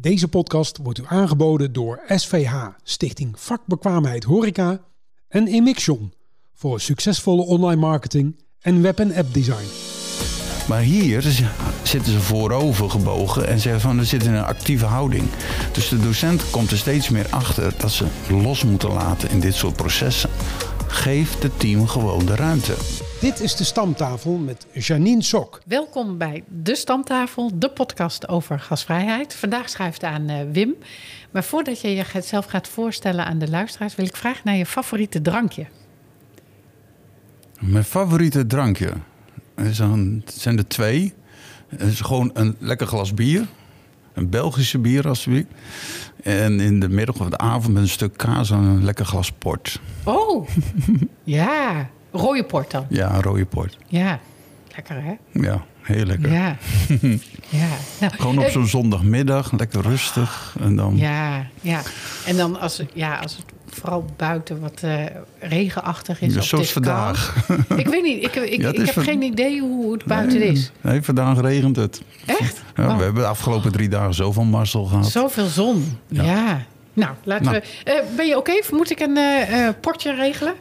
Deze podcast wordt u aangeboden door SVH, Stichting Vakbekwaamheid Horeca en Emixion voor succesvolle online marketing en web- en app design. Maar hier zitten ze voorover gebogen en zeggen van er zit in een actieve houding. Dus de docent komt er steeds meer achter dat ze los moeten laten in dit soort processen. Geef het team gewoon de ruimte. Dit is de stamtafel met Janine Sok. Welkom bij De Stamtafel, de podcast over gasvrijheid. Vandaag schrijft aan uh, Wim. Maar voordat je jezelf gaat voorstellen aan de luisteraars, wil ik vragen naar je favoriete drankje. Mijn favoriete drankje? Het zijn er twee. Het is gewoon een lekker glas bier. Een Belgische bier, alsjeblieft. En in de middag of de avond met een stuk kaas en een lekker glas port. Oh, ja. Rode port dan? Ja, rode port. Ja, lekker hè? Ja, heel lekker. Ja. ja. Nou, Gewoon op eh, zo'n zondagmiddag, lekker rustig. En dan... Ja, ja. En dan als, ja, als het vooral buiten wat uh, regenachtig is. Ja, zoals vandaag. Ik weet niet, ik, ik, ik heb geen idee hoe het buiten is. Nee, vandaag regent het. Echt? Ja, We hebben de afgelopen drie dagen zoveel marsel gehad. Zoveel zon, ja. Nou, laten nou. we... Uh, ben je oké? Okay? Moet ik een uh, portje regelen?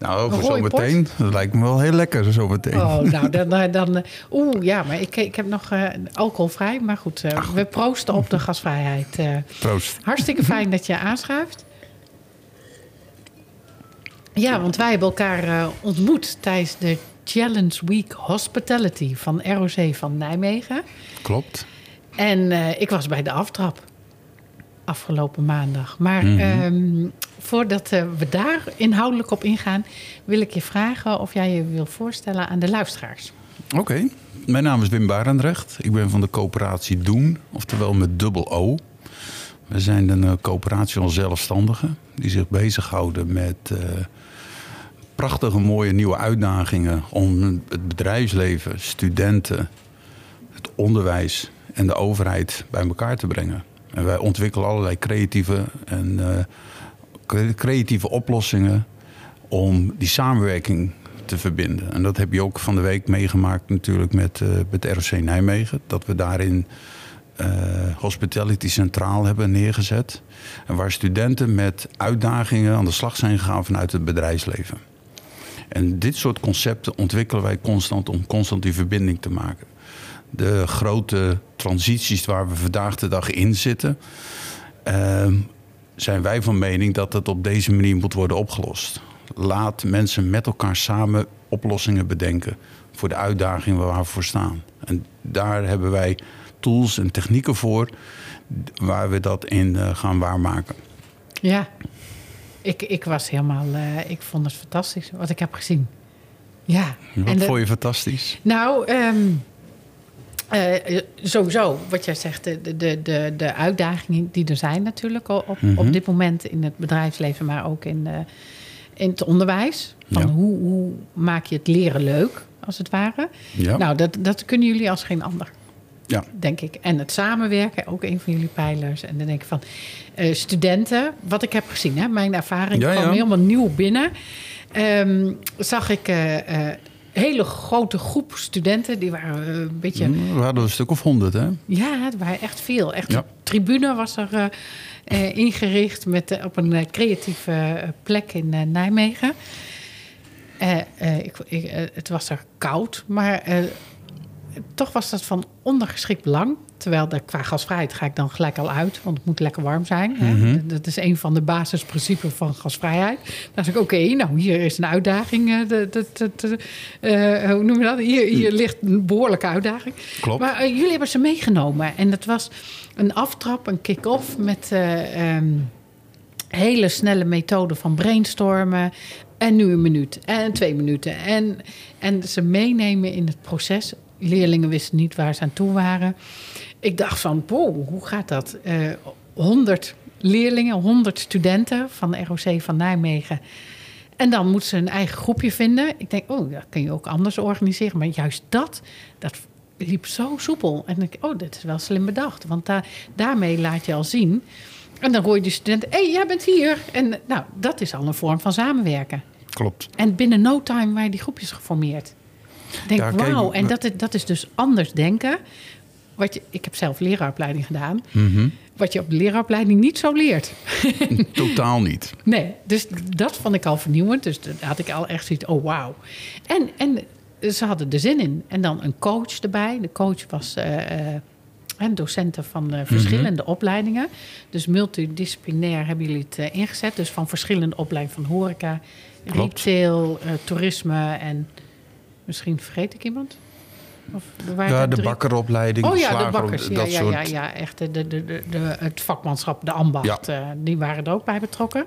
Nou, voor zometeen. Dat lijkt me wel heel lekker zo meteen. Oh, nou, dan... dan Oeh, ja, maar ik, ik heb nog uh, alcoholvrij. Maar goed, we proosten op de gasvrijheid. Proost. Hartstikke fijn dat je aanschuift. Ja, want wij hebben elkaar uh, ontmoet tijdens de Challenge Week Hospitality van ROC van Nijmegen. Klopt. En uh, ik was bij de aftrap afgelopen maandag. Maar mm -hmm. um, voordat uh, we daar inhoudelijk op ingaan, wil ik je vragen of jij je wil voorstellen aan de luisteraars. Oké, mijn naam is Wim Barendrecht. Ik ben van de coöperatie Doen, oftewel met dubbel O. We zijn een coöperatie van zelfstandigen die zich bezighouden met uh, prachtige mooie nieuwe uitdagingen om het bedrijfsleven, studenten, het onderwijs en de overheid bij elkaar te brengen. En wij ontwikkelen allerlei creatieve en creatieve oplossingen om die samenwerking te verbinden. En dat heb je ook van de week meegemaakt natuurlijk met, uh, met ROC Nijmegen. Dat we daarin uh, Hospitality Centraal hebben neergezet. En waar studenten met uitdagingen aan de slag zijn gegaan vanuit het bedrijfsleven. En dit soort concepten ontwikkelen wij constant om constant die verbinding te maken. De grote transities waar we vandaag de dag in zitten, uh, zijn wij van mening dat het op deze manier moet worden opgelost. Laat mensen met elkaar samen oplossingen bedenken voor de uitdagingen waar we voor staan. En daar hebben wij tools en technieken voor waar we dat in uh, gaan waarmaken. Ja, ik, ik was helemaal, uh, ik vond het fantastisch wat ik heb gezien. Ja. Wat en de, vond je fantastisch? Nou, um, uh, sowieso, wat jij zegt, de, de, de, de uitdagingen die er zijn natuurlijk op, mm -hmm. op dit moment in het bedrijfsleven, maar ook in, uh, in het onderwijs. Van ja. hoe, hoe maak je het leren leuk, als het ware? Ja. Nou, dat, dat kunnen jullie als geen ander. Ja. Denk ik. En het samenwerken, ook een van jullie pijlers. En dan denk ik van uh, studenten, wat ik heb gezien, hè, mijn ervaring ja, kwam helemaal nieuw binnen. Um, zag ik uh, uh, hele grote groep studenten, die waren een beetje. Mm, we hadden een stuk of honderd, hè? Ja, het waren echt veel. Echt ja. tribune was er ingericht met, op een creatieve plek in Nijmegen. ik, ik, het was er koud, maar toch was dat van ondergeschikt belang. Terwijl de, qua gasvrijheid ga ik dan gelijk al uit, want het moet lekker warm zijn. Hè? Mhm. Dat is een van de basisprincipes van gasvrijheid. Dan zeg ik, oké, okay, nou hier is een uitdaging. Uh, de, de, de, uh, hoe noem je dat? Hier, hier ligt een behoorlijke uitdaging. Klopt. Maar uh, jullie hebben ze meegenomen. En dat was een aftrap, een kick-off met um, hele snelle methode van brainstormen. En nu een minuut en twee minuten. En, en ze meenemen in het proces leerlingen wisten niet waar ze aan toe waren. Ik dacht van, wow, hoe gaat dat? Uh, 100 leerlingen, 100 studenten van de ROC van Nijmegen. En dan moeten ze een eigen groepje vinden. Ik denk, oh, dat kun je ook anders organiseren. Maar juist dat, dat liep zo soepel. En ik oh, dit is wel slim bedacht. Want da daarmee laat je al zien. En dan hoor je de student, hé, hey, jij bent hier. En nou, dat is al een vorm van samenwerken. Klopt. En binnen no time waren die groepjes geformeerd. Denk, wauw, en dat, dat is dus anders denken. wat je, ik heb zelf leraaropleiding gedaan. Mhm. Wat je op de leraaropleiding niet zo leert. Totaal niet. Nee, dus dat vond ik al vernieuwend. Dus daar had ik al echt zoiets, oh wauw. En, en ze hadden er zin in. En dan een coach erbij. De coach was eh, eh, docenten van eh, verschillende opleidingen. Dus multidisciplinair hebben jullie het ingezet. Dus van verschillende opleidingen van horeca, Klopt. retail, toerisme en misschien vergeet ik iemand? Of Ja, de bakkeropleiding, Oh ja, de bakkers. Ja, dat ja, soort. ja, ja, echt. De, de, de, de, het vakmanschap, de ambacht, eh, die waren er ook bij betrokken.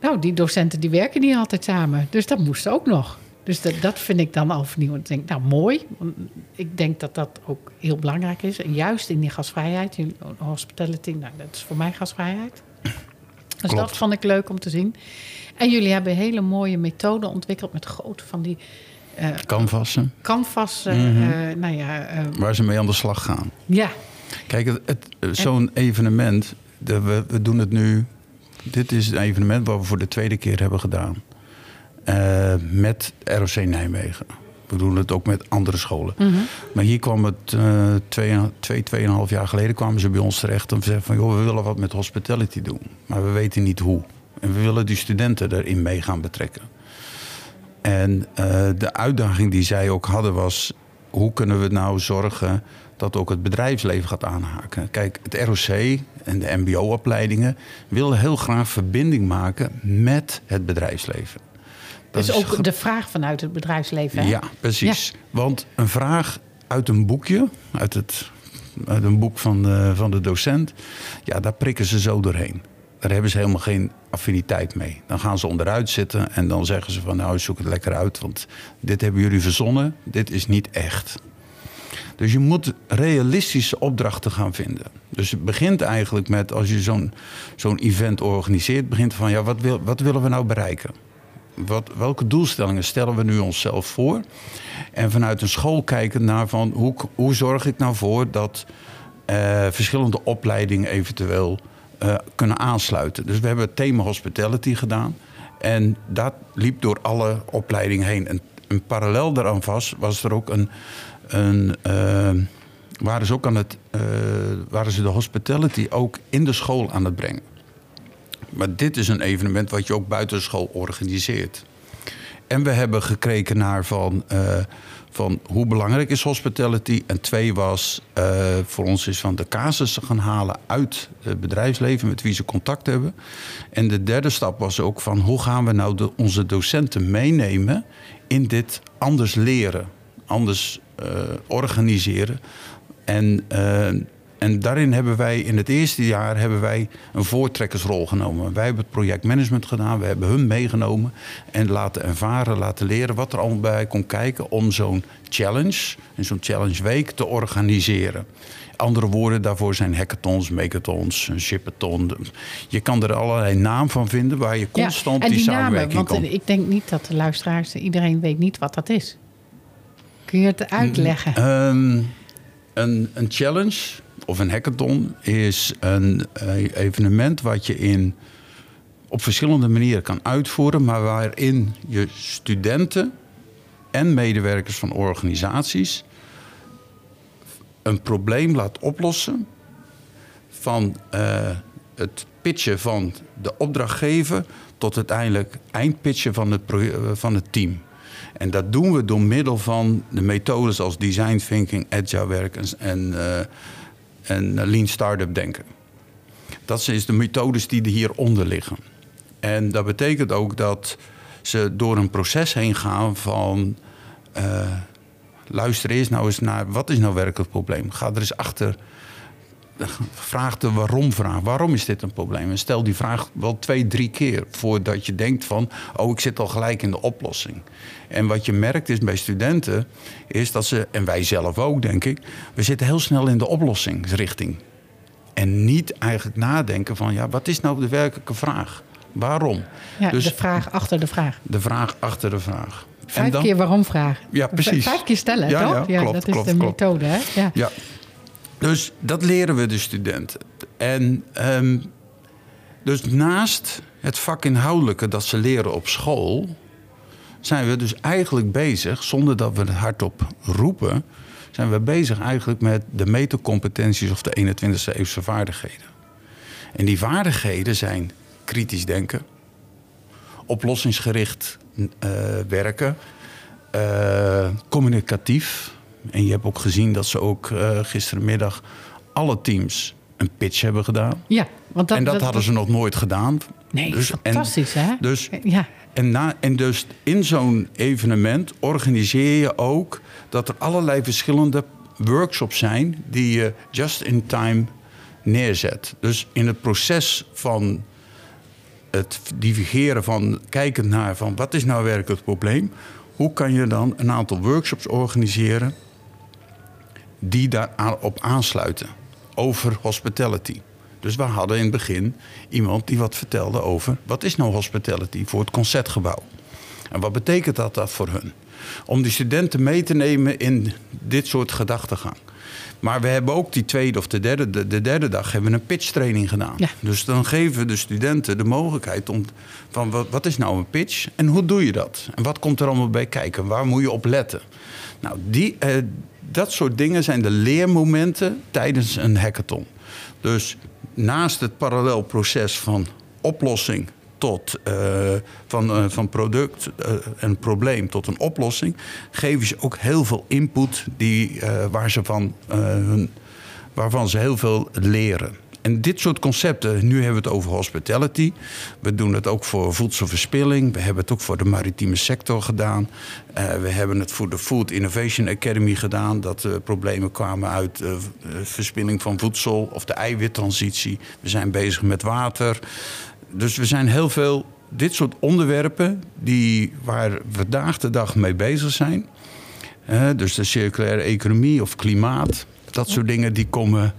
Nou, die docenten die werken niet altijd samen. Dus dat moest ook nog. Dus dat, dat vind ik dan al vernieuwend. Ik denk, nou, mooi. Want Ik denk dat dat ook heel belangrijk is. En juist in die gastvrijheid, in hospitality, nou, dat is voor mij gastvrijheid. Dus Klopt. dat vond ik leuk om te zien. En jullie hebben hele mooie methoden ontwikkeld met grote van die eh Canvassen, canvas. eh, Mhm. eh, nou ja, eh, waar ze mee aan de slag gaan. ja, Kijk, het, het- zo'n evenement, de, we, we doen het nu. Dit is een evenement wat we voor de tweede keer hebben gedaan. Eh, met ROC Nijmegen. We doen het ook met andere scholen. Maar hier kwam het eh twee, twee, tweeënhalf jaar geleden kwamen ze bij ons terecht om te zeggen van joh, we willen wat met hospitality doen. Maar we weten niet hoe. En we willen die studenten erin mee gaan betrekken. En eh, de uitdaging die zij ook hadden was... hoe kunnen we nou zorgen dat ook het bedrijfsleven gaat aanhaken? Kijk, het ROC en de mbo-opleidingen... willen heel graag verbinding maken met het bedrijfsleven. Dat dus is ook de vraag vanuit het bedrijfsleven. Hè? ja, precies. Want een vraag uit een boekje, uit, het, uit een boek van de, van de docent, ja, daar prikken ze zo doorheen. Daar hebben ze helemaal geen affiniteit mee. Dan gaan ze onderuit zitten en dan zeggen ze van nou zoek het lekker uit, want dit hebben jullie verzonnen, dit is niet echt. Dus je moet realistische opdrachten gaan vinden. Dus het begint eigenlijk met, als je zo'n zo'n event organiseert, begint van ja, wat, wil, wat willen we nou bereiken? Wat, welke doelstellingen stellen we nu onszelf voor? En vanuit een school kijken naar van hoe, hoe zorg ik nou voor dat eh, verschillende opleidingen eventueel eh, kunnen aansluiten. Dus we hebben het thema hospitality gedaan. En dat liep door alle opleidingen heen. En, en parallel daaraan vast was er ook een. een eh, waren ze ook aan het. eh, waren ze de hospitality ook in de school aan het brengen. Maar dit is een evenement wat je ook buiten de school organiseert. En we hebben gekeken naar van, van hoe belangrijk is hospitality. En twee was eh, voor ons is van de casussen gaan halen uit het bedrijfsleven met wie ze contact hebben. En de derde stap was ook van hoe gaan we nou onze docenten meenemen in dit anders leren, anders eh, organiseren. En, eh, en daarin hebben wij in het eerste jaar hebben wij een voortrekkersrol genomen. Wij hebben het projectmanagement gedaan, we hebben hun meegenomen en laten ervaren, laten leren wat er allemaal bij komt kijken om zo'n challenge, en zo'n challenge week te organiseren. Andere woorden daarvoor zijn hackathons, megathons, een shipathon. Je kan er allerlei naam van vinden waar je constant die, die namen, samenwerking want kan. ik denk niet dat de luisteraars, iedereen weet niet wat dat is. Kun je het uitleggen? Ehm, een, een challenge of een hackathon is een eh, evenement wat je in, op verschillende manieren kan uitvoeren, maar waarin je studenten en medewerkers van organisaties een probleem laat oplossen van eh, het pitchen van de opdrachtgever tot uiteindelijk eindpitchen van het, eh, van het team. En dat doen we door middel van de methodes als design thinking, agile werk en, en lean startup denken. Dat zijn de methodes die er hieronder liggen. En dat betekent ook dat ze door een proces heen gaan van... eh, luister eerst nou eens naar wat is nou werkelijk het probleem. Ga er eens achter. Vraag de waarom-vraag. Waarom is dit een probleem? En stel die vraag wel twee, drie keer voordat je denkt van... oh, ik zit al gelijk in de oplossing. En wat je merkt is bij studenten... is dat ze, en wij zelf ook denk ik... we zitten heel snel in de oplossingsrichting. En niet eigenlijk nadenken van... ja, wat is nou de werkelijke vraag? Waarom? ja, dus de vraag achter de vraag. de vraag achter de vraag. Vijf dan- keer waarom vragen. Ja, precies. Vijf keer stellen, Ja, toch? ja, klopt, dat is de klopt. methode, hè? Ja. Ja. Dus dat leren we de studenten. En ehm, dus naast het vakinhoudelijke dat ze leren op school, zijn we dus eigenlijk bezig, zonder dat we het hardop roepen, zijn we bezig eigenlijk met de metacompetenties of de 21ste eeuwse vaardigheden. En die vaardigheden zijn kritisch denken, oplossingsgericht uh, werken, uh, communicatief. En je hebt ook gezien dat ze ook uh, gisterenmiddag alle teams een pitch hebben gedaan. Ja, want dat, en dat, dat hadden ze nog nooit gedaan. Nee, dus, fantastisch en, hè? Dus, ja. en, na, en dus in zo'n evenement organiseer je ook dat er allerlei verschillende workshops zijn die je just in time neerzet. Dus in het proces van het divergeren van kijken naar van wat is nou werkelijk het probleem, hoe kan je dan een aantal workshops organiseren die daarop aansluiten over hospitality. Dus we hadden in het begin iemand die wat vertelde over wat is nou hospitality voor het concertgebouw. En wat betekent dat, dat voor hun? Om die studenten mee te nemen in dit soort gedachtegang. Maar we hebben ook die tweede of de derde, de, de derde dag hebben we een pitchtraining gedaan. Ja. Dus dan geven we de studenten de mogelijkheid om van wat, wat is nou een pitch en hoe doe je dat? En wat komt er allemaal bij kijken? Waar moet je op letten? Nou, die, eh, dat soort dingen zijn de leermomenten tijdens een hackathon. Dus naast het parallel proces van oplossing tot uh, van, uh, van product uh, en probleem tot een oplossing, geven ze ook heel veel input die, waar ze van, hun, waarvan ze heel veel leren. En dit soort concepten, nu hebben we het over hospitality. We doen het ook voor voedselverspilling. We hebben het ook voor de maritieme sector gedaan. Uh, we hebben het voor de Food Innovation Academy gedaan. Dat uh, problemen kwamen uit uh, verspilling van voedsel of de eiwittransitie. We zijn bezig met water. Dus we zijn heel veel dit soort onderwerpen die, waar we vandaag de dag mee bezig zijn. dus de circulaire economie of klimaat. Dat soort dingen die komen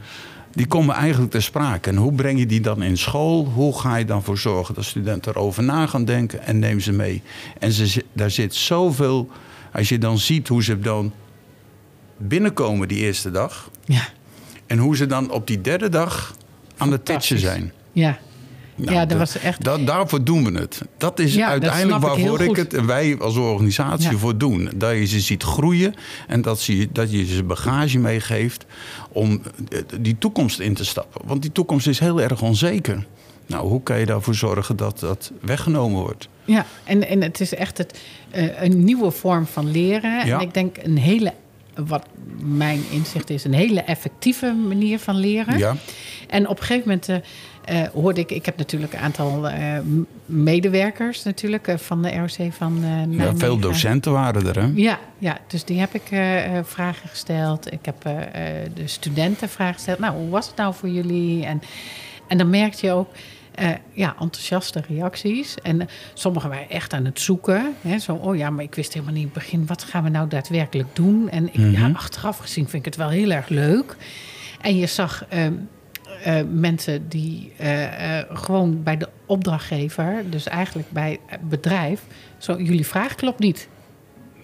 die komen eigenlijk ter sprake. En hoe breng je die dan in school? Hoe ga je dan voor zorgen dat studenten erover na gaan denken en neem ze mee? En ze, daar zit zoveel, als je dan ziet hoe ze dan binnenkomen die eerste dag. Ja. En hoe ze dan op die derde dag aan het pitchen zijn. Ja. Nou, ja, dat was echt... Dat, daarvoor doen we het. Dat is Ja, uiteindelijk waarvoor ik, het wij als organisatie Ja. voor doen. Dat je ze ziet groeien en dat, ze, dat je ze bagage meegeeft om eh, die toekomst in te stappen. Want die toekomst is heel erg onzeker. Nou, hoe kan je daarvoor zorgen dat dat weggenomen wordt? Ja, en, en het is echt het, eh, een nieuwe vorm van leren. Ja. En ik denk een hele, wat mijn inzicht is, een hele effectieve manier van leren. Ja, En op een gegeven moment eh, eh, hoorde ik, ik heb natuurlijk een aantal eh, medewerkers natuurlijk eh, van de ROC van ja veel docenten waren er, hè? Ja, ja, dus die heb ik vragen gesteld. Ik heb de studenten vragen gesteld. Nou, hoe was het nou voor jullie? En, en dan merkte je ook ja, enthousiaste reacties. En sommigen waren echt aan het zoeken. Hè, zo, oh ja, maar ik wist helemaal niet in het begin... wat gaan we nou daadwerkelijk doen? En ik, ja, achteraf gezien vind ik het wel heel erg leuk. En je zag... ehm, eh, mensen die eh, eh, gewoon bij de opdrachtgever, dus eigenlijk bij het bedrijf, zo, jullie vraag klopt niet.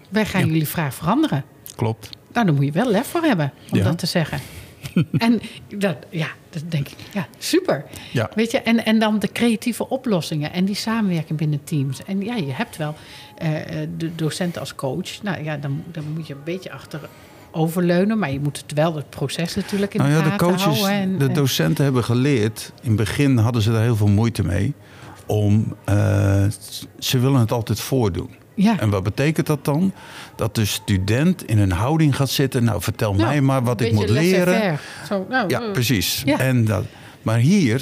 Wij gaan Ja. jullie vraag veranderen. Klopt. Nou, daar moet je wel lef voor hebben om Ja. dat te zeggen. en dat, ja, dat denk ik, ja, super. Ja. Weet je, en, en dan de creatieve oplossingen en die samenwerking binnen teams. En ja, je hebt wel de docenten als coach. Nou ja, dan, dan moet je een beetje achter overleunen, maar je moet het wel het proces natuurlijk in Nou de ja, de coaches, houden. En, de en- docenten hebben geleerd. In het begin hadden ze daar heel veel moeite mee. Om, eh, ze willen het altijd voordoen. ja. En wat betekent dat dan? Dat de student in een houding gaat zitten. Nou, vertel Nou, mij maar wat ik moet leren. Zo, nou, Ja, eh, precies. ja. En dat, maar hier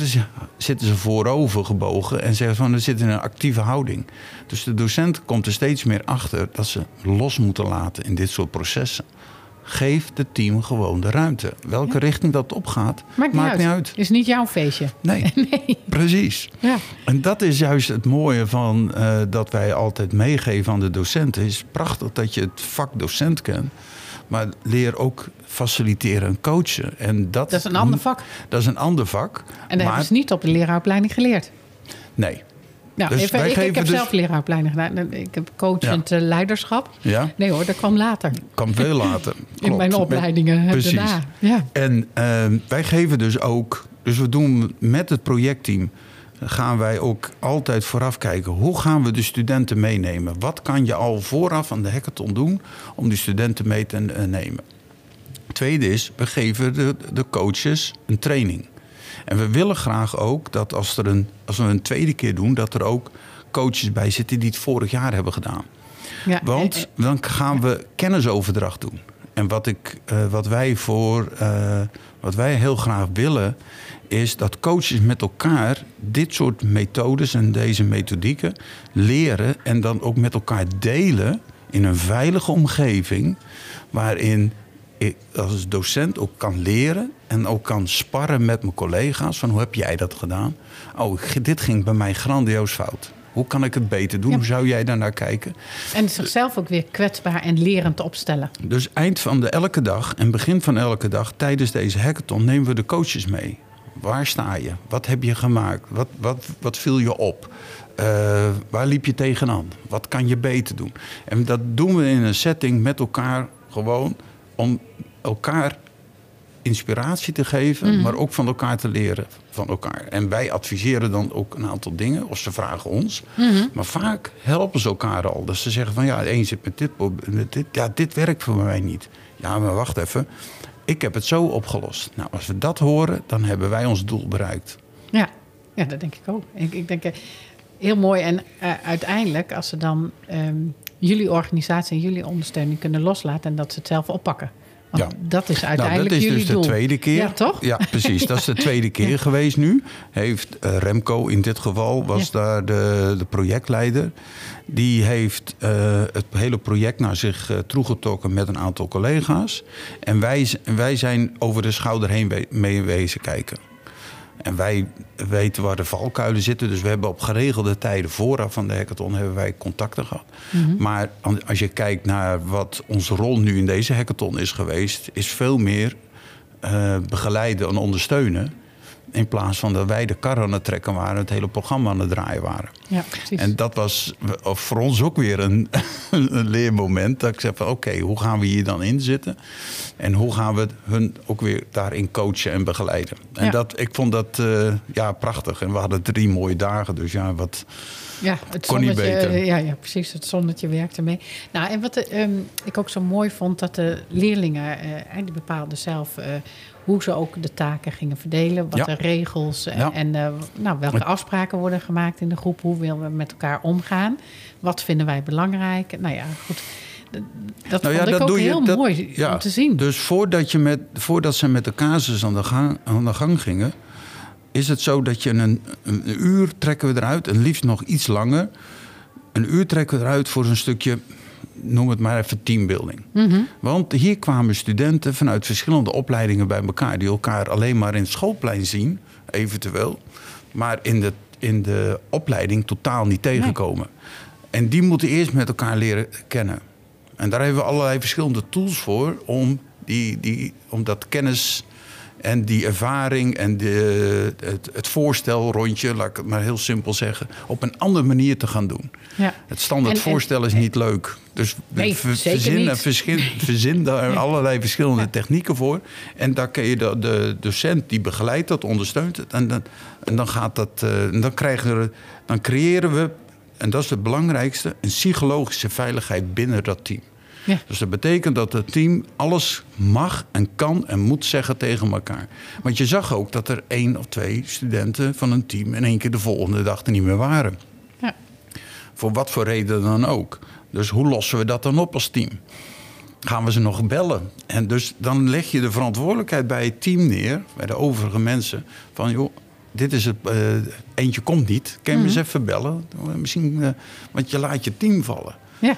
zitten ze voorover gebogen en zeggen van, er zit in een actieve houding. Dus de docent komt er steeds meer achter dat ze los moeten laten in dit soort processen. Geef het team gewoon de ruimte. Welke richting dat opgaat, Maakt, niet, uit. Is niet jouw feestje. Nee, Nee. precies. Ja. En dat is juist het mooie van eh, dat wij altijd meegeven aan de docenten. Het is prachtig dat je het vak docent kent. Maar leer ook faciliteren en coachen. En dat, Dat is een ander vak. Dat is een ander vak. En dat maar, hebben ze niet op de leraaropleiding geleerd. Nee. Nou, Dus even, wij ik, ik heb dus- zelf leraaropleiding gedaan. Ik heb coachend eh, leiderschap. Ja, Nee hoor, dat kwam later. kan veel later. in mijn Met- opleidingen eh, precies. daarna. Ja. En ehm, wij geven dus ook, dus we doen met het projectteam, gaan wij ook altijd vooraf kijken hoe gaan we de studenten meenemen? Wat kan je al vooraf aan de hackathon doen om die studenten mee te eh, nemen? Tweede is, we geven de, de coaches een training. En we willen graag ook dat als, er een, als we een tweede keer doen, dat er ook coaches bij zitten die het vorig jaar hebben gedaan. Ja, Want en- dan gaan we kennisoverdracht doen. En wat, ik, eh, wat, wij voor, eh, wat wij heel graag willen, is dat coaches met elkaar dit soort methodes en deze methodieken leren en dan ook met elkaar delen in een veilige omgeving, waarin ik als docent ook kan leren en ook kan sparren met mijn collega's van hoe heb jij dat gedaan? Oh, dit ging bij mij grandioos fout. Hoe kan ik het beter doen? Ja. Hoe zou jij daar naar kijken? En zichzelf ook weer kwetsbaar en lerend opstellen. Dus eind van de elke dag en begin van elke dag tijdens deze hackathon nemen we de coaches mee. Waar sta je? Wat heb je gemaakt? Wat, wat, wat viel je op? Eh, waar liep je tegenaan? Wat kan je beter doen? En dat doen we in een setting met elkaar gewoon om elkaar inspiratie te geven, maar ook van elkaar te leren van elkaar. En wij adviseren dan ook een aantal dingen, of ze vragen ons. Maar vaak helpen ze elkaar al. Dus ze zeggen van ja, één zit met dit, met dit, ja, dit werkt voor mij niet. Ja, maar wacht even. Ik heb het zo opgelost. Nou, als we dat horen, dan hebben wij ons doel bereikt. Ja, ja dat denk ik ook. Ik, ik denk eh, heel mooi. En eh, uiteindelijk, als ze dan ehm, jullie organisatie en jullie ondersteuning kunnen loslaten en dat ze het zelf oppakken. Want Ja. dat is uiteindelijk nou, dat is jullie dus de tweede keer. Ja, toch? Ja, precies. Dat is de tweede keer geweest nu. Heeft eh, Remco in dit geval, was Ja. daar de, de projectleider. Die heeft eh, het hele project naar zich uh, toegetrokken met een aantal collega's. En wij, wij zijn over de schouder heen we- mee wezen kijken. En wij weten waar de valkuilen zitten. Dus we hebben op geregelde tijden vooraf van de hackathon hebben wij contacten gehad. Maar an- als je kijkt naar wat onze rol nu in deze hackathon is geweest, is veel meer eh, begeleiden en ondersteunen. In plaats van dat wij de kar aan het trekken waren, het hele programma aan het draaien waren. Ja, precies. En dat was voor ons ook weer een, een leermoment. Dat ik zei van oké, hoe gaan we hier dan in zitten? En hoe gaan we hun ook weer daarin coachen en begeleiden? En Ja. dat, ik vond dat eh, ja, prachtig. En we hadden drie mooie dagen. Dus ja, wat... Ja, het Kon niet beter. eh, Ja, ja, precies. Het zonnetje werkte mee. Nou, en wat eh, ehm, ik ook zo mooi vond, dat de leerlingen eh, eigenlijk bepaalden zelf hoe ze ook de taken gingen verdelen, wat Ja. de regels Ja. en eh, nou, welke afspraken worden gemaakt in de groep, hoe willen we met elkaar omgaan, wat vinden wij belangrijk. Nou ja, goed. Dat Nou ja, vond ik dat ook je- heel dat- mooi ja, om te zien. Dus voordat, je met, voordat ze met de casus aan de, gang, aan de gang gingen, is het zo dat je een uur trekken we eruit, en liefst nog iets langer. Een uur trekken we eruit voor een stukje, noem het maar even teambuilding. Mhm. Want hier kwamen studenten vanuit verschillende opleidingen bij elkaar, die elkaar alleen maar in het schoolplein zien, eventueel, maar in de, in de opleiding totaal niet tegenkomen. En die moeten eerst met elkaar leren kennen. En daar hebben we allerlei verschillende tools voor om, die, die, om dat kennis en die ervaring en de, het, het voorstelrondje, laat ik het maar heel simpel zeggen, op een andere manier te gaan doen. Ja. Het standaard En- voorstel is niet leuk. Dus Nee, ver- zeker verzin, daar allerlei verschillende technieken voor. En daar kun je de, de docent die begeleidt dat, ondersteunt het. En dan, en dan gaat dat. eh, en dan krijgen we, dan creëren we, en dat is het belangrijkste, een psychologische veiligheid binnen dat team. Ja. Dus dat betekent dat het team alles mag en kan en moet zeggen tegen elkaar. Want je zag ook dat er één of twee studenten van een team in één keer de volgende dag er niet meer waren. Ja. Voor wat voor reden dan ook. Dus hoe lossen we dat dan op als team? Gaan we ze nog bellen? En dus dan leg je de verantwoordelijkheid bij het team neer, bij de overige mensen. Van joh, dit is het, eh, eentje komt niet. Kan je eens even bellen? Misschien, eh, want je laat je team vallen. Ja.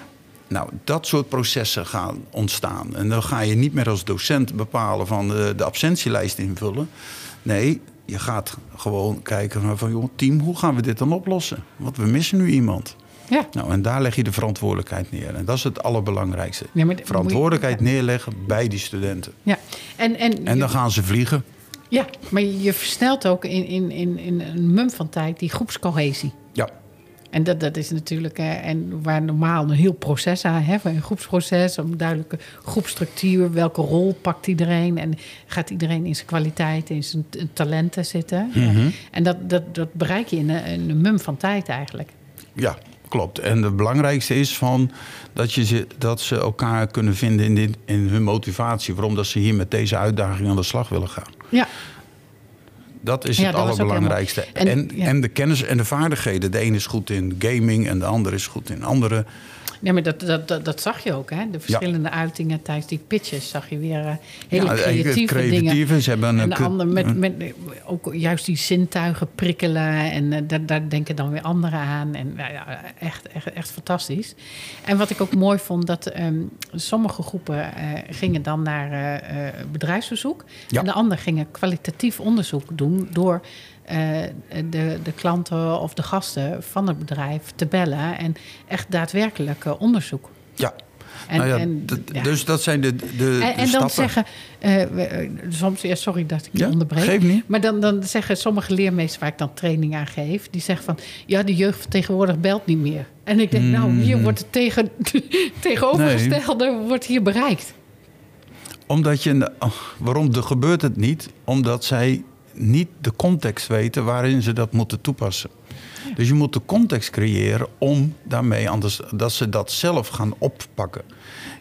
Nou, dat soort processen gaan ontstaan. En dan ga je niet meer als docent bepalen van de, de absentielijst invullen. Nee, je gaat gewoon kijken naar van, joh, team, hoe gaan we dit dan oplossen? Want we missen nu iemand. Ja. Nou, en daar leg je de verantwoordelijkheid neer. En dat is het allerbelangrijkste. Ja, maar verantwoordelijkheid je- neerleggen bij die studenten. ja. En, en, En je- dan gaan ze vliegen. Ja, maar je versnelt ook in, in, in, in een mum van tijd die groepscohesie. En dat, dat is natuurlijk, en waar normaal een heel proces aan hebben, een groepsproces, een duidelijke groepstructuur, welke rol pakt iedereen en gaat iedereen in zijn kwaliteit, in zijn talenten zitten. Mhm. En dat, dat, dat bereik je in een, in een mum van tijd eigenlijk. ja klopt. En het belangrijkste is van dat, je ze, dat ze elkaar kunnen vinden in, dit, in hun motivatie. Waarom dat ze hier met deze uitdaging aan de slag willen gaan. Ja, Dat is Ja, het dat allerbelangrijkste. En, en- de kennis en de vaardigheden. De ene is goed in gaming en de andere is goed in andere. Nee, maar dat, dat, dat, dat zag je ook, hè? De verschillende uitingen tijdens die pitches zag je weer eh, hele Ja, creatieve, dingen. Ze hebben een, En ander met, met ook juist die zintuigen prikkelen. En eh, daar, daar denken dan weer anderen aan. En ja, echt, echt, echt fantastisch. En wat ik ook mooi vond, dat ehm, sommige groepen eh, gingen dan naar eh, eh, bedrijfsbezoek. Ja. En de anderen gingen kwalitatief onderzoek doen door eh, de, de klanten of de gasten van het bedrijf te bellen. En echt daadwerkelijk eh, onderzoek. Ja. En, nou ja, en, d- ja. Dus dat zijn de, de, de En, en dan zeggen, eh, eh, soms, ja, sorry dat ik je Ja, onderbreek. geeft niet. Maar dan, dan zeggen sommige leermeesters waar ik dan training aan geef, die zeggen van, ja, de jeugd van tegenwoordig belt niet meer. En ik denk, nou, hier wordt het tegen, tegenovergestelde wordt hier bereikt. Omdat je, oh, waarom de, gebeurt het niet? Omdat zij niet de context weten waarin ze dat moeten toepassen. Dus je moet de context creëren om daarmee anders dat ze dat zelf gaan oppakken.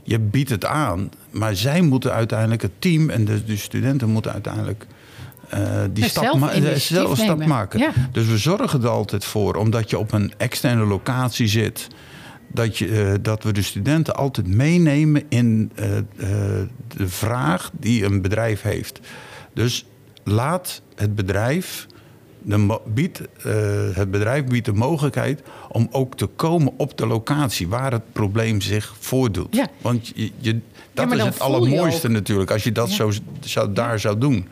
Je biedt het aan, maar zij moeten uiteindelijk, het team en de, de studenten moeten uiteindelijk eh, die stap, zelf ma- zelf een stap maken. Ja. Dus we zorgen er altijd voor, omdat je op een externe locatie zit, dat, je, eh, dat we de studenten altijd meenemen in eh, de vraag die een bedrijf heeft. Dus laat het bedrijf, de, biedt, eh, het bedrijf biedt de mogelijkheid om ook te komen op de locatie waar het probleem zich voordoet. Ja. Want je, je, dat is het allermooiste natuurlijk, als je dat Ja. zo, zou, daar zou doen.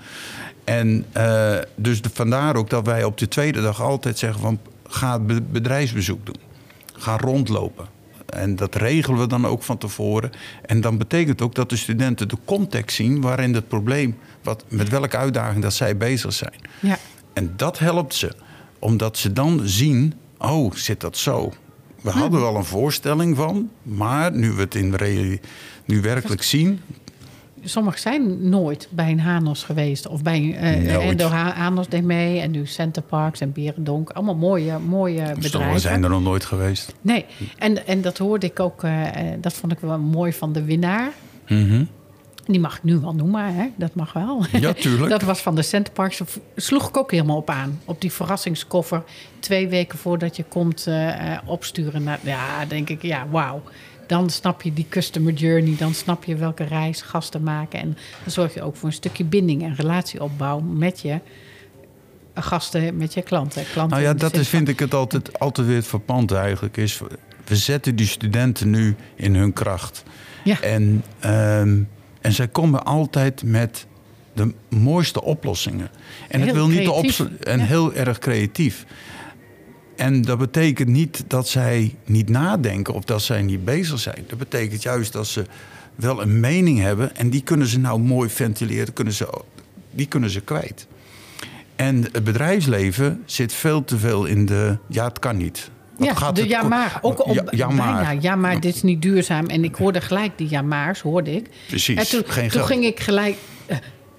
En eh, dus de, vandaar ook dat wij op de tweede dag altijd zeggen van ga be- bedrijfsbezoek doen. Ga rondlopen. En dat regelen we dan ook van tevoren. En dan betekent ook dat de studenten de context zien waarin het probleem, wat, met welke uitdaging dat zij bezig zijn. Ja. En dat helpt ze, omdat ze dan zien: oh, zit dat zo? We hadden wel een voorstelling van, maar nu we het in nu werkelijk zien, Sommigen zijn nooit bij een Hanos geweest. Of bij Nooit. Endo Ha- Hanos deed mee. En nu Center Parks en Berendonk. Allemaal mooie, mooie sommigen bedrijven. zijn er nog nooit geweest. Nee, en, en dat hoorde ik ook, eh, eh, dat vond ik wel mooi van de winnaar. Mhm. Die mag ik nu wel noemen, hè? dat mag wel. Ja, tuurlijk. dat was van de Centerparks. Sloeg ik ook helemaal op aan. Op die verrassingskoffer. Twee weken voordat je komt opsturen. Naar, ja, denk ik, ja, wauw. Dan snap je die customer journey. Dan snap je welke reis gasten maken. En dan zorg je ook voor een stukje binding en relatieopbouw met je gasten, met je klanten. klanten Nou ja, dat is, vind ik het altijd, altijd weer verpand eigenlijk. Is, we zetten die studenten nu in hun kracht. Ja. En, ehm, en zij komen altijd met de mooiste oplossingen. En Heel het wil niet creatief. en Ja. heel erg creatief. En dat betekent niet dat zij niet nadenken of dat zij niet bezig zijn. Dat betekent juist dat ze wel een mening hebben en die kunnen ze nou mooi ventileren, kunnen ze, die kunnen ze kwijt. En het bedrijfsleven zit veel te veel in de ja, het kan niet. Wat Ja, gaat de het ja maar. Ook op, ja, ja, maar. bijna. Ja, maar dit is niet duurzaam. En ik hoorde gelijk die ja maar's, hoorde ik. Precies, En toen, geen toen geld. ging ik gelijk...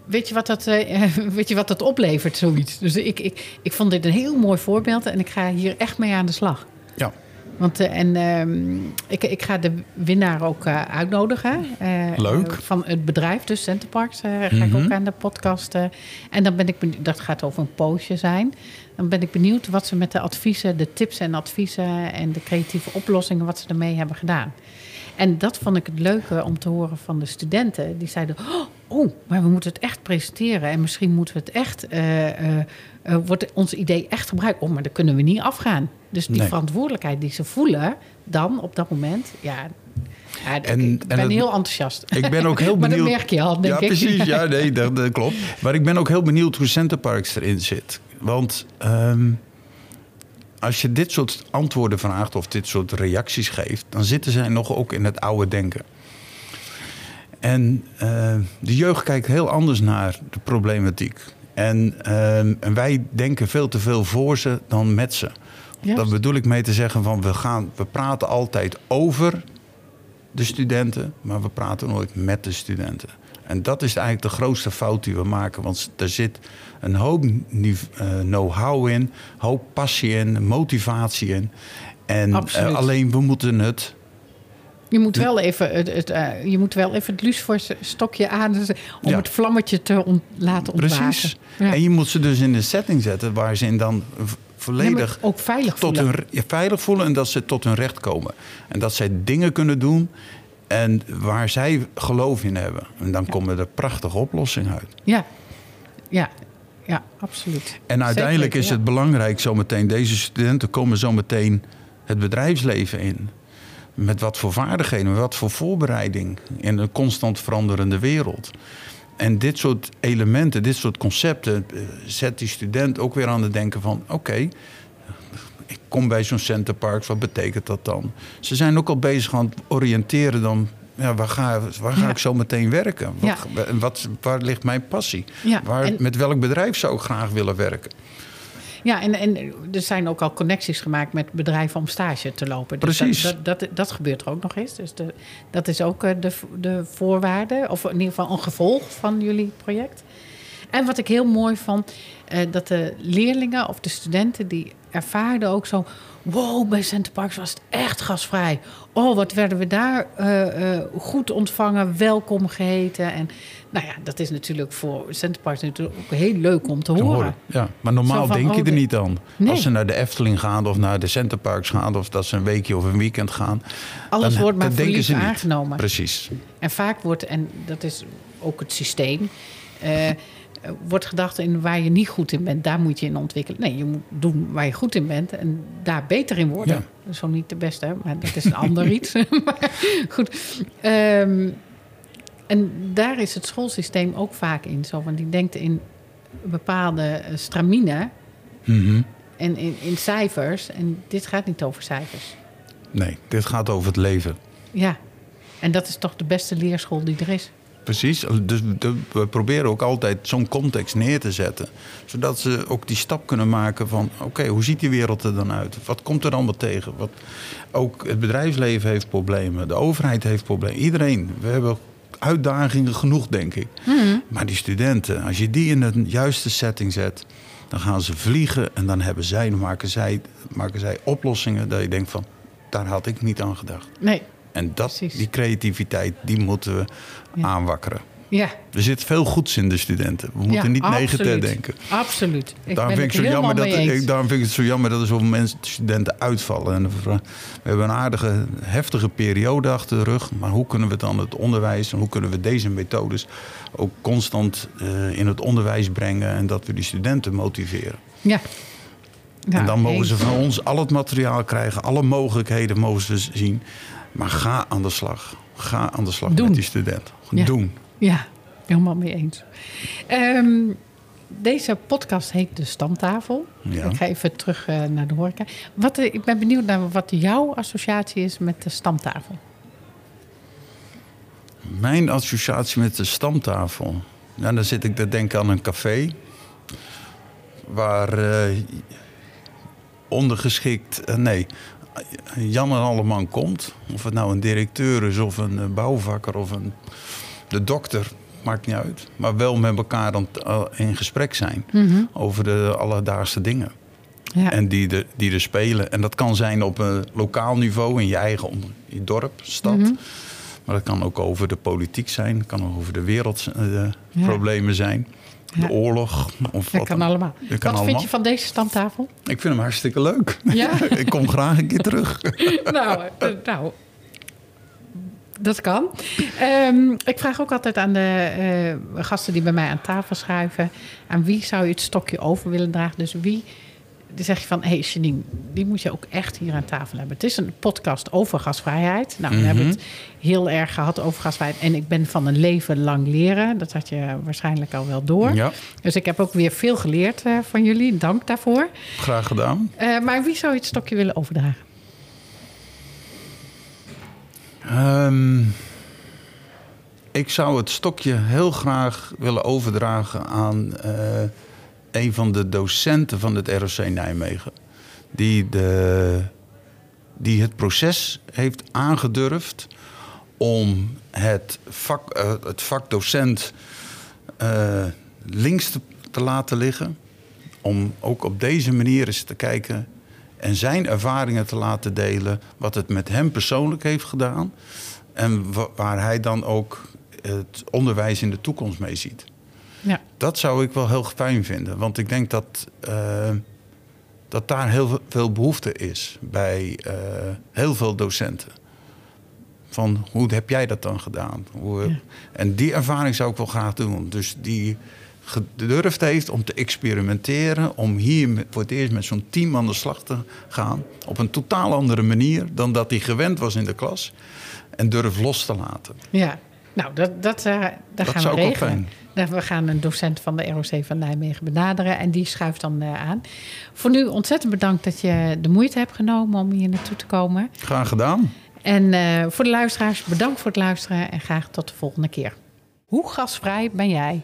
weet, je wat dat, eh, weet je wat dat oplevert, zoiets? Dus ik, ik, ik vond dit een heel mooi voorbeeld. En ik ga hier echt mee aan de slag. Ja. Want eh, en, ehm, ik, ik ga de winnaar ook eh, uitnodigen. Leuk. van het bedrijf, dus Centerparks, ga ik ook aan de podcast. en dan ben ik benieuwd, dat gaat over een poosje zijn. Dan ben ik benieuwd wat ze met de adviezen, de tips en adviezen en de creatieve oplossingen, wat ze ermee hebben gedaan. En dat vond ik het leuke om te horen van de studenten. Die zeiden, oh, maar we moeten het echt presenteren. En misschien moeten we het echt, eh, eh, eh, wordt ons idee echt gebruikt. Oh, maar daar kunnen we niet afgaan. Dus die Nee. verantwoordelijkheid die ze voelen dan op dat moment, ja... ja ik- En- ik en ben het- heel enthousiast. Ik ben ook heel maar benieuwd. dat merk je al, denk ja, ik. precies. Ja, nee, dat, dat klopt. Maar ik ben ook heel benieuwd hoe Centerparks erin zit. Want ehm, als je dit soort antwoorden vraagt of dit soort reacties geeft, dan zitten zij nog ook in het oude denken. En eh, de jeugd kijkt heel anders naar de problematiek. En, ehm, en wij denken veel te veel voor ze dan met ze. Dat bedoel ik mee te zeggen van we, gaan, we praten altijd over de studenten, maar we praten nooit met de studenten. En dat is eigenlijk de grootste fout die we maken. Want er zit een hoop eh, know-how in, hoop passie in, motivatie in. En eh, alleen we moeten het Je moet wel even het, het, eh, je moet wel even het luciferstokje aan om Ja. het vlammetje te ont- laten ontwaken. Precies. Ja. En je moet ze dus in een setting zetten waar ze in dan Ja, volledig ook veilig tot voelen. hun ja, veilig voelen en dat ze tot hun recht komen. En dat zij dingen kunnen doen en waar zij geloof in hebben. En dan komen er prachtige oplossingen uit. Ja, ja, ja, absoluut. En uiteindelijk Zeker, is het belangrijk zometeen, deze studenten komen zometeen het bedrijfsleven in. Met wat voor vaardigheden, met wat voor voorbereiding in een constant veranderende wereld. En dit soort elementen, dit soort concepten, eh, zet die student ook weer aan het denken van... oké, ik kom bij zo'n centerparks, wat betekent dat dan? Ze zijn ook al bezig aan het oriënteren dan... Ja, waar ga, waar ga Ja. ik zo meteen werken? Wat, Ja. wat, waar ligt mijn passie? Ja, waar, en- Met welk bedrijf zou ik graag willen werken? Ja, en, en er zijn ook al connecties gemaakt met bedrijven om stage te lopen. Dus Precies. Dat, dat, dat, dat gebeurt er ook nog eens. Dus de, dat is ook eh, de, de voorwaarde, of in ieder geval een gevolg van jullie project. En wat ik heel mooi vond, eh, dat de leerlingen of de studenten die ervaarden ook zo... Wow, bij Center Parks was het echt gasvrij. Oh, wat werden we daar eh, eh, goed ontvangen, welkom geheten. En nou ja, dat is natuurlijk voor Center Parks natuurlijk ook heel leuk om te te horen. horen. Ja, maar normaal van, denk je oh, er niet aan. Nee. Als ze naar de Efteling gaan of naar de Centerparks gaan... of dat ze een weekje of een weekend gaan. Alles dan- wordt maar voor lief aangenomen. Precies. En vaak wordt, en dat is ook het systeem, wordt gedacht in waar je niet goed in bent, daar moet je in ontwikkelen. Nee, je moet doen waar je goed in bent en daar beter in worden. Ja. Dat is zo niet de beste, maar dat is een ander iets. maar goed. Ehm, en daar is het schoolsysteem ook vaak in zo, want die denkt in bepaalde eh, stramine Mhm. en in, in cijfers. En dit gaat niet over cijfers. Nee, dit gaat over het leven. Ja, en dat is toch de beste leerschool die er is. Precies. Dus de- we proberen ook altijd zo'n context neer te zetten. Zodat ze ook die stap kunnen maken van... oké, hoe ziet die wereld er dan uit? Wat komt er allemaal tegen? Wat, ook het bedrijfsleven heeft problemen. De overheid heeft problemen. Iedereen. We hebben uitdagingen genoeg, denk ik. Maar die studenten, als je die in een juiste setting zet... dan gaan ze vliegen en dan hebben zij, maken, zij, maken zij oplossingen... dat je denkt van, daar had ik niet aan gedacht. Nee, En dat, Precies. die creativiteit, die moeten we Ja. aanwakkeren. ja. Er zit veel goeds in de studenten. We moeten Ja, niet negatief absoluut. denken. Absoluut. Ik Daarom vind, ik het zo jammer dat, ik, daarom vind ik het zo jammer dat er zoveel mensen, studenten uitvallen. En we hebben een aardige, heftige periode achter de rug. Maar hoe kunnen we dan het onderwijs en hoe kunnen we deze methodes ook constant eh, in het onderwijs brengen en dat we die studenten motiveren? Ja. Ja, en dan mogen ze van ons al het materiaal krijgen, alle mogelijkheden mogen ze zien. Maar ga aan de slag. Ga aan de slag Doen. met die student. Ja. Doen. Ja, helemaal mee eens. Ehm, deze podcast heet De Stamtafel. Ja. Ik ga even terug eh, naar de horeca. Wat, eh, ik ben benieuwd naar wat jouw associatie is met de stamtafel. Mijn associatie met de stamtafel. Nou, dan zit ik te denken aan een café. Waar eh, ondergeschikt, nee, Jan en Alleman komt. Of het nou een directeur is of een eh, bouwvakker of een, de dokter. Maakt niet uit. Maar wel met elkaar dan, eh, in gesprek zijn over de alledaagse dingen. Ja. En die er, die er spelen. En dat kan zijn op een lokaal niveau, in je eigen je dorp, stad. Mhm. Maar dat kan ook over de politiek zijn. Het kan ook over de wereldproblemen Ja. problemen zijn. De oorlog. Of Dat wat kan dan. allemaal. Dat wat kan vind allemaal. je van deze stamtafel? Ik vind hem hartstikke leuk. Ja? ik kom graag een keer terug. nou, eh, nou, dat kan. Ehm, ik vraag ook altijd aan de eh, gasten die bij mij aan tafel schuiven... aan wie zou je het stokje over willen dragen? Dus wie... Dan zeg je van, hé hey Janine, die moet je ook echt hier aan tafel hebben. Het is een podcast over gasvrijheid. Nou, we hebben het heel erg gehad over gasvrijheid. En ik ben van een leven lang leren. Dat had je waarschijnlijk al wel door. Ja, Dus ik heb ook weer veel geleerd eh, van jullie. Dank daarvoor. graag gedaan. Eh, maar wie zou je het stokje willen overdragen? Ehm, ik zou het stokje heel graag willen overdragen aan eh, een van de docenten van het ROC Nijmegen. Die, de, die het proces heeft aangedurfd om het vak, eh, het vak docent eh, links te, te laten liggen. Om ook op deze manier eens te kijken En zijn ervaringen te laten delen, wat het met hem persoonlijk heeft gedaan. En wa- waar hij dan ook het onderwijs in de toekomst mee ziet. Ja. Dat zou ik wel heel fijn vinden. Want ik denk dat, eh, dat daar heel veel behoefte is bij eh, heel veel docenten. Van hoe heb jij dat dan gedaan? Hoe, Ja. En die ervaring zou ik wel graag doen. Dus die gedurfd heeft om te experimenteren. Om hier voor het eerst met zo'n team aan de slag te gaan. Op een totaal andere manier dan dat hij gewend was in de klas. En durf los te laten. Ja, nou, dat, dat, eh, dat, Dat gaan zou we regelen. fijn. We gaan een docent van de ROC van Nijmegen benaderen en die schuift dan eh, aan. Voor nu ontzettend bedankt dat je de moeite hebt genomen om hier naartoe te komen. Graag gedaan. En eh, voor de luisteraars, bedankt voor het luisteren en graag tot de volgende keer. Hoe gasvrij ben jij?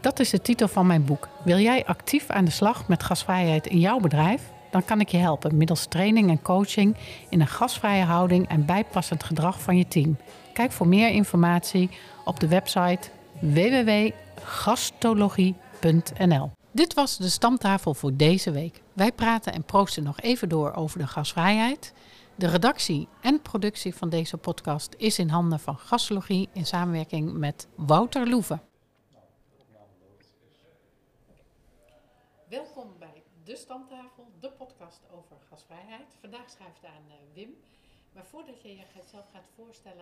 Dat is de titel van mijn boek. Wil jij actief aan de slag met gasvrijheid in jouw bedrijf? Dan kan ik je helpen middels training en coaching in een gasvrije houding en bijpassend gedrag van je team. Kijk voor meer informatie op de website www.gastologie.nl. Dit was de stamtafel voor deze week. Wij praten en proosten nog even door over de gasvrijheid. De redactie en productie van deze podcast is in handen van Gastologie in samenwerking met Wouter Loeven. Welkom bij De Stamtafel, de podcast over gasvrijheid. Vandaag schrijft aan eh, Wim. Maar voordat je jezelf gaat voorstellen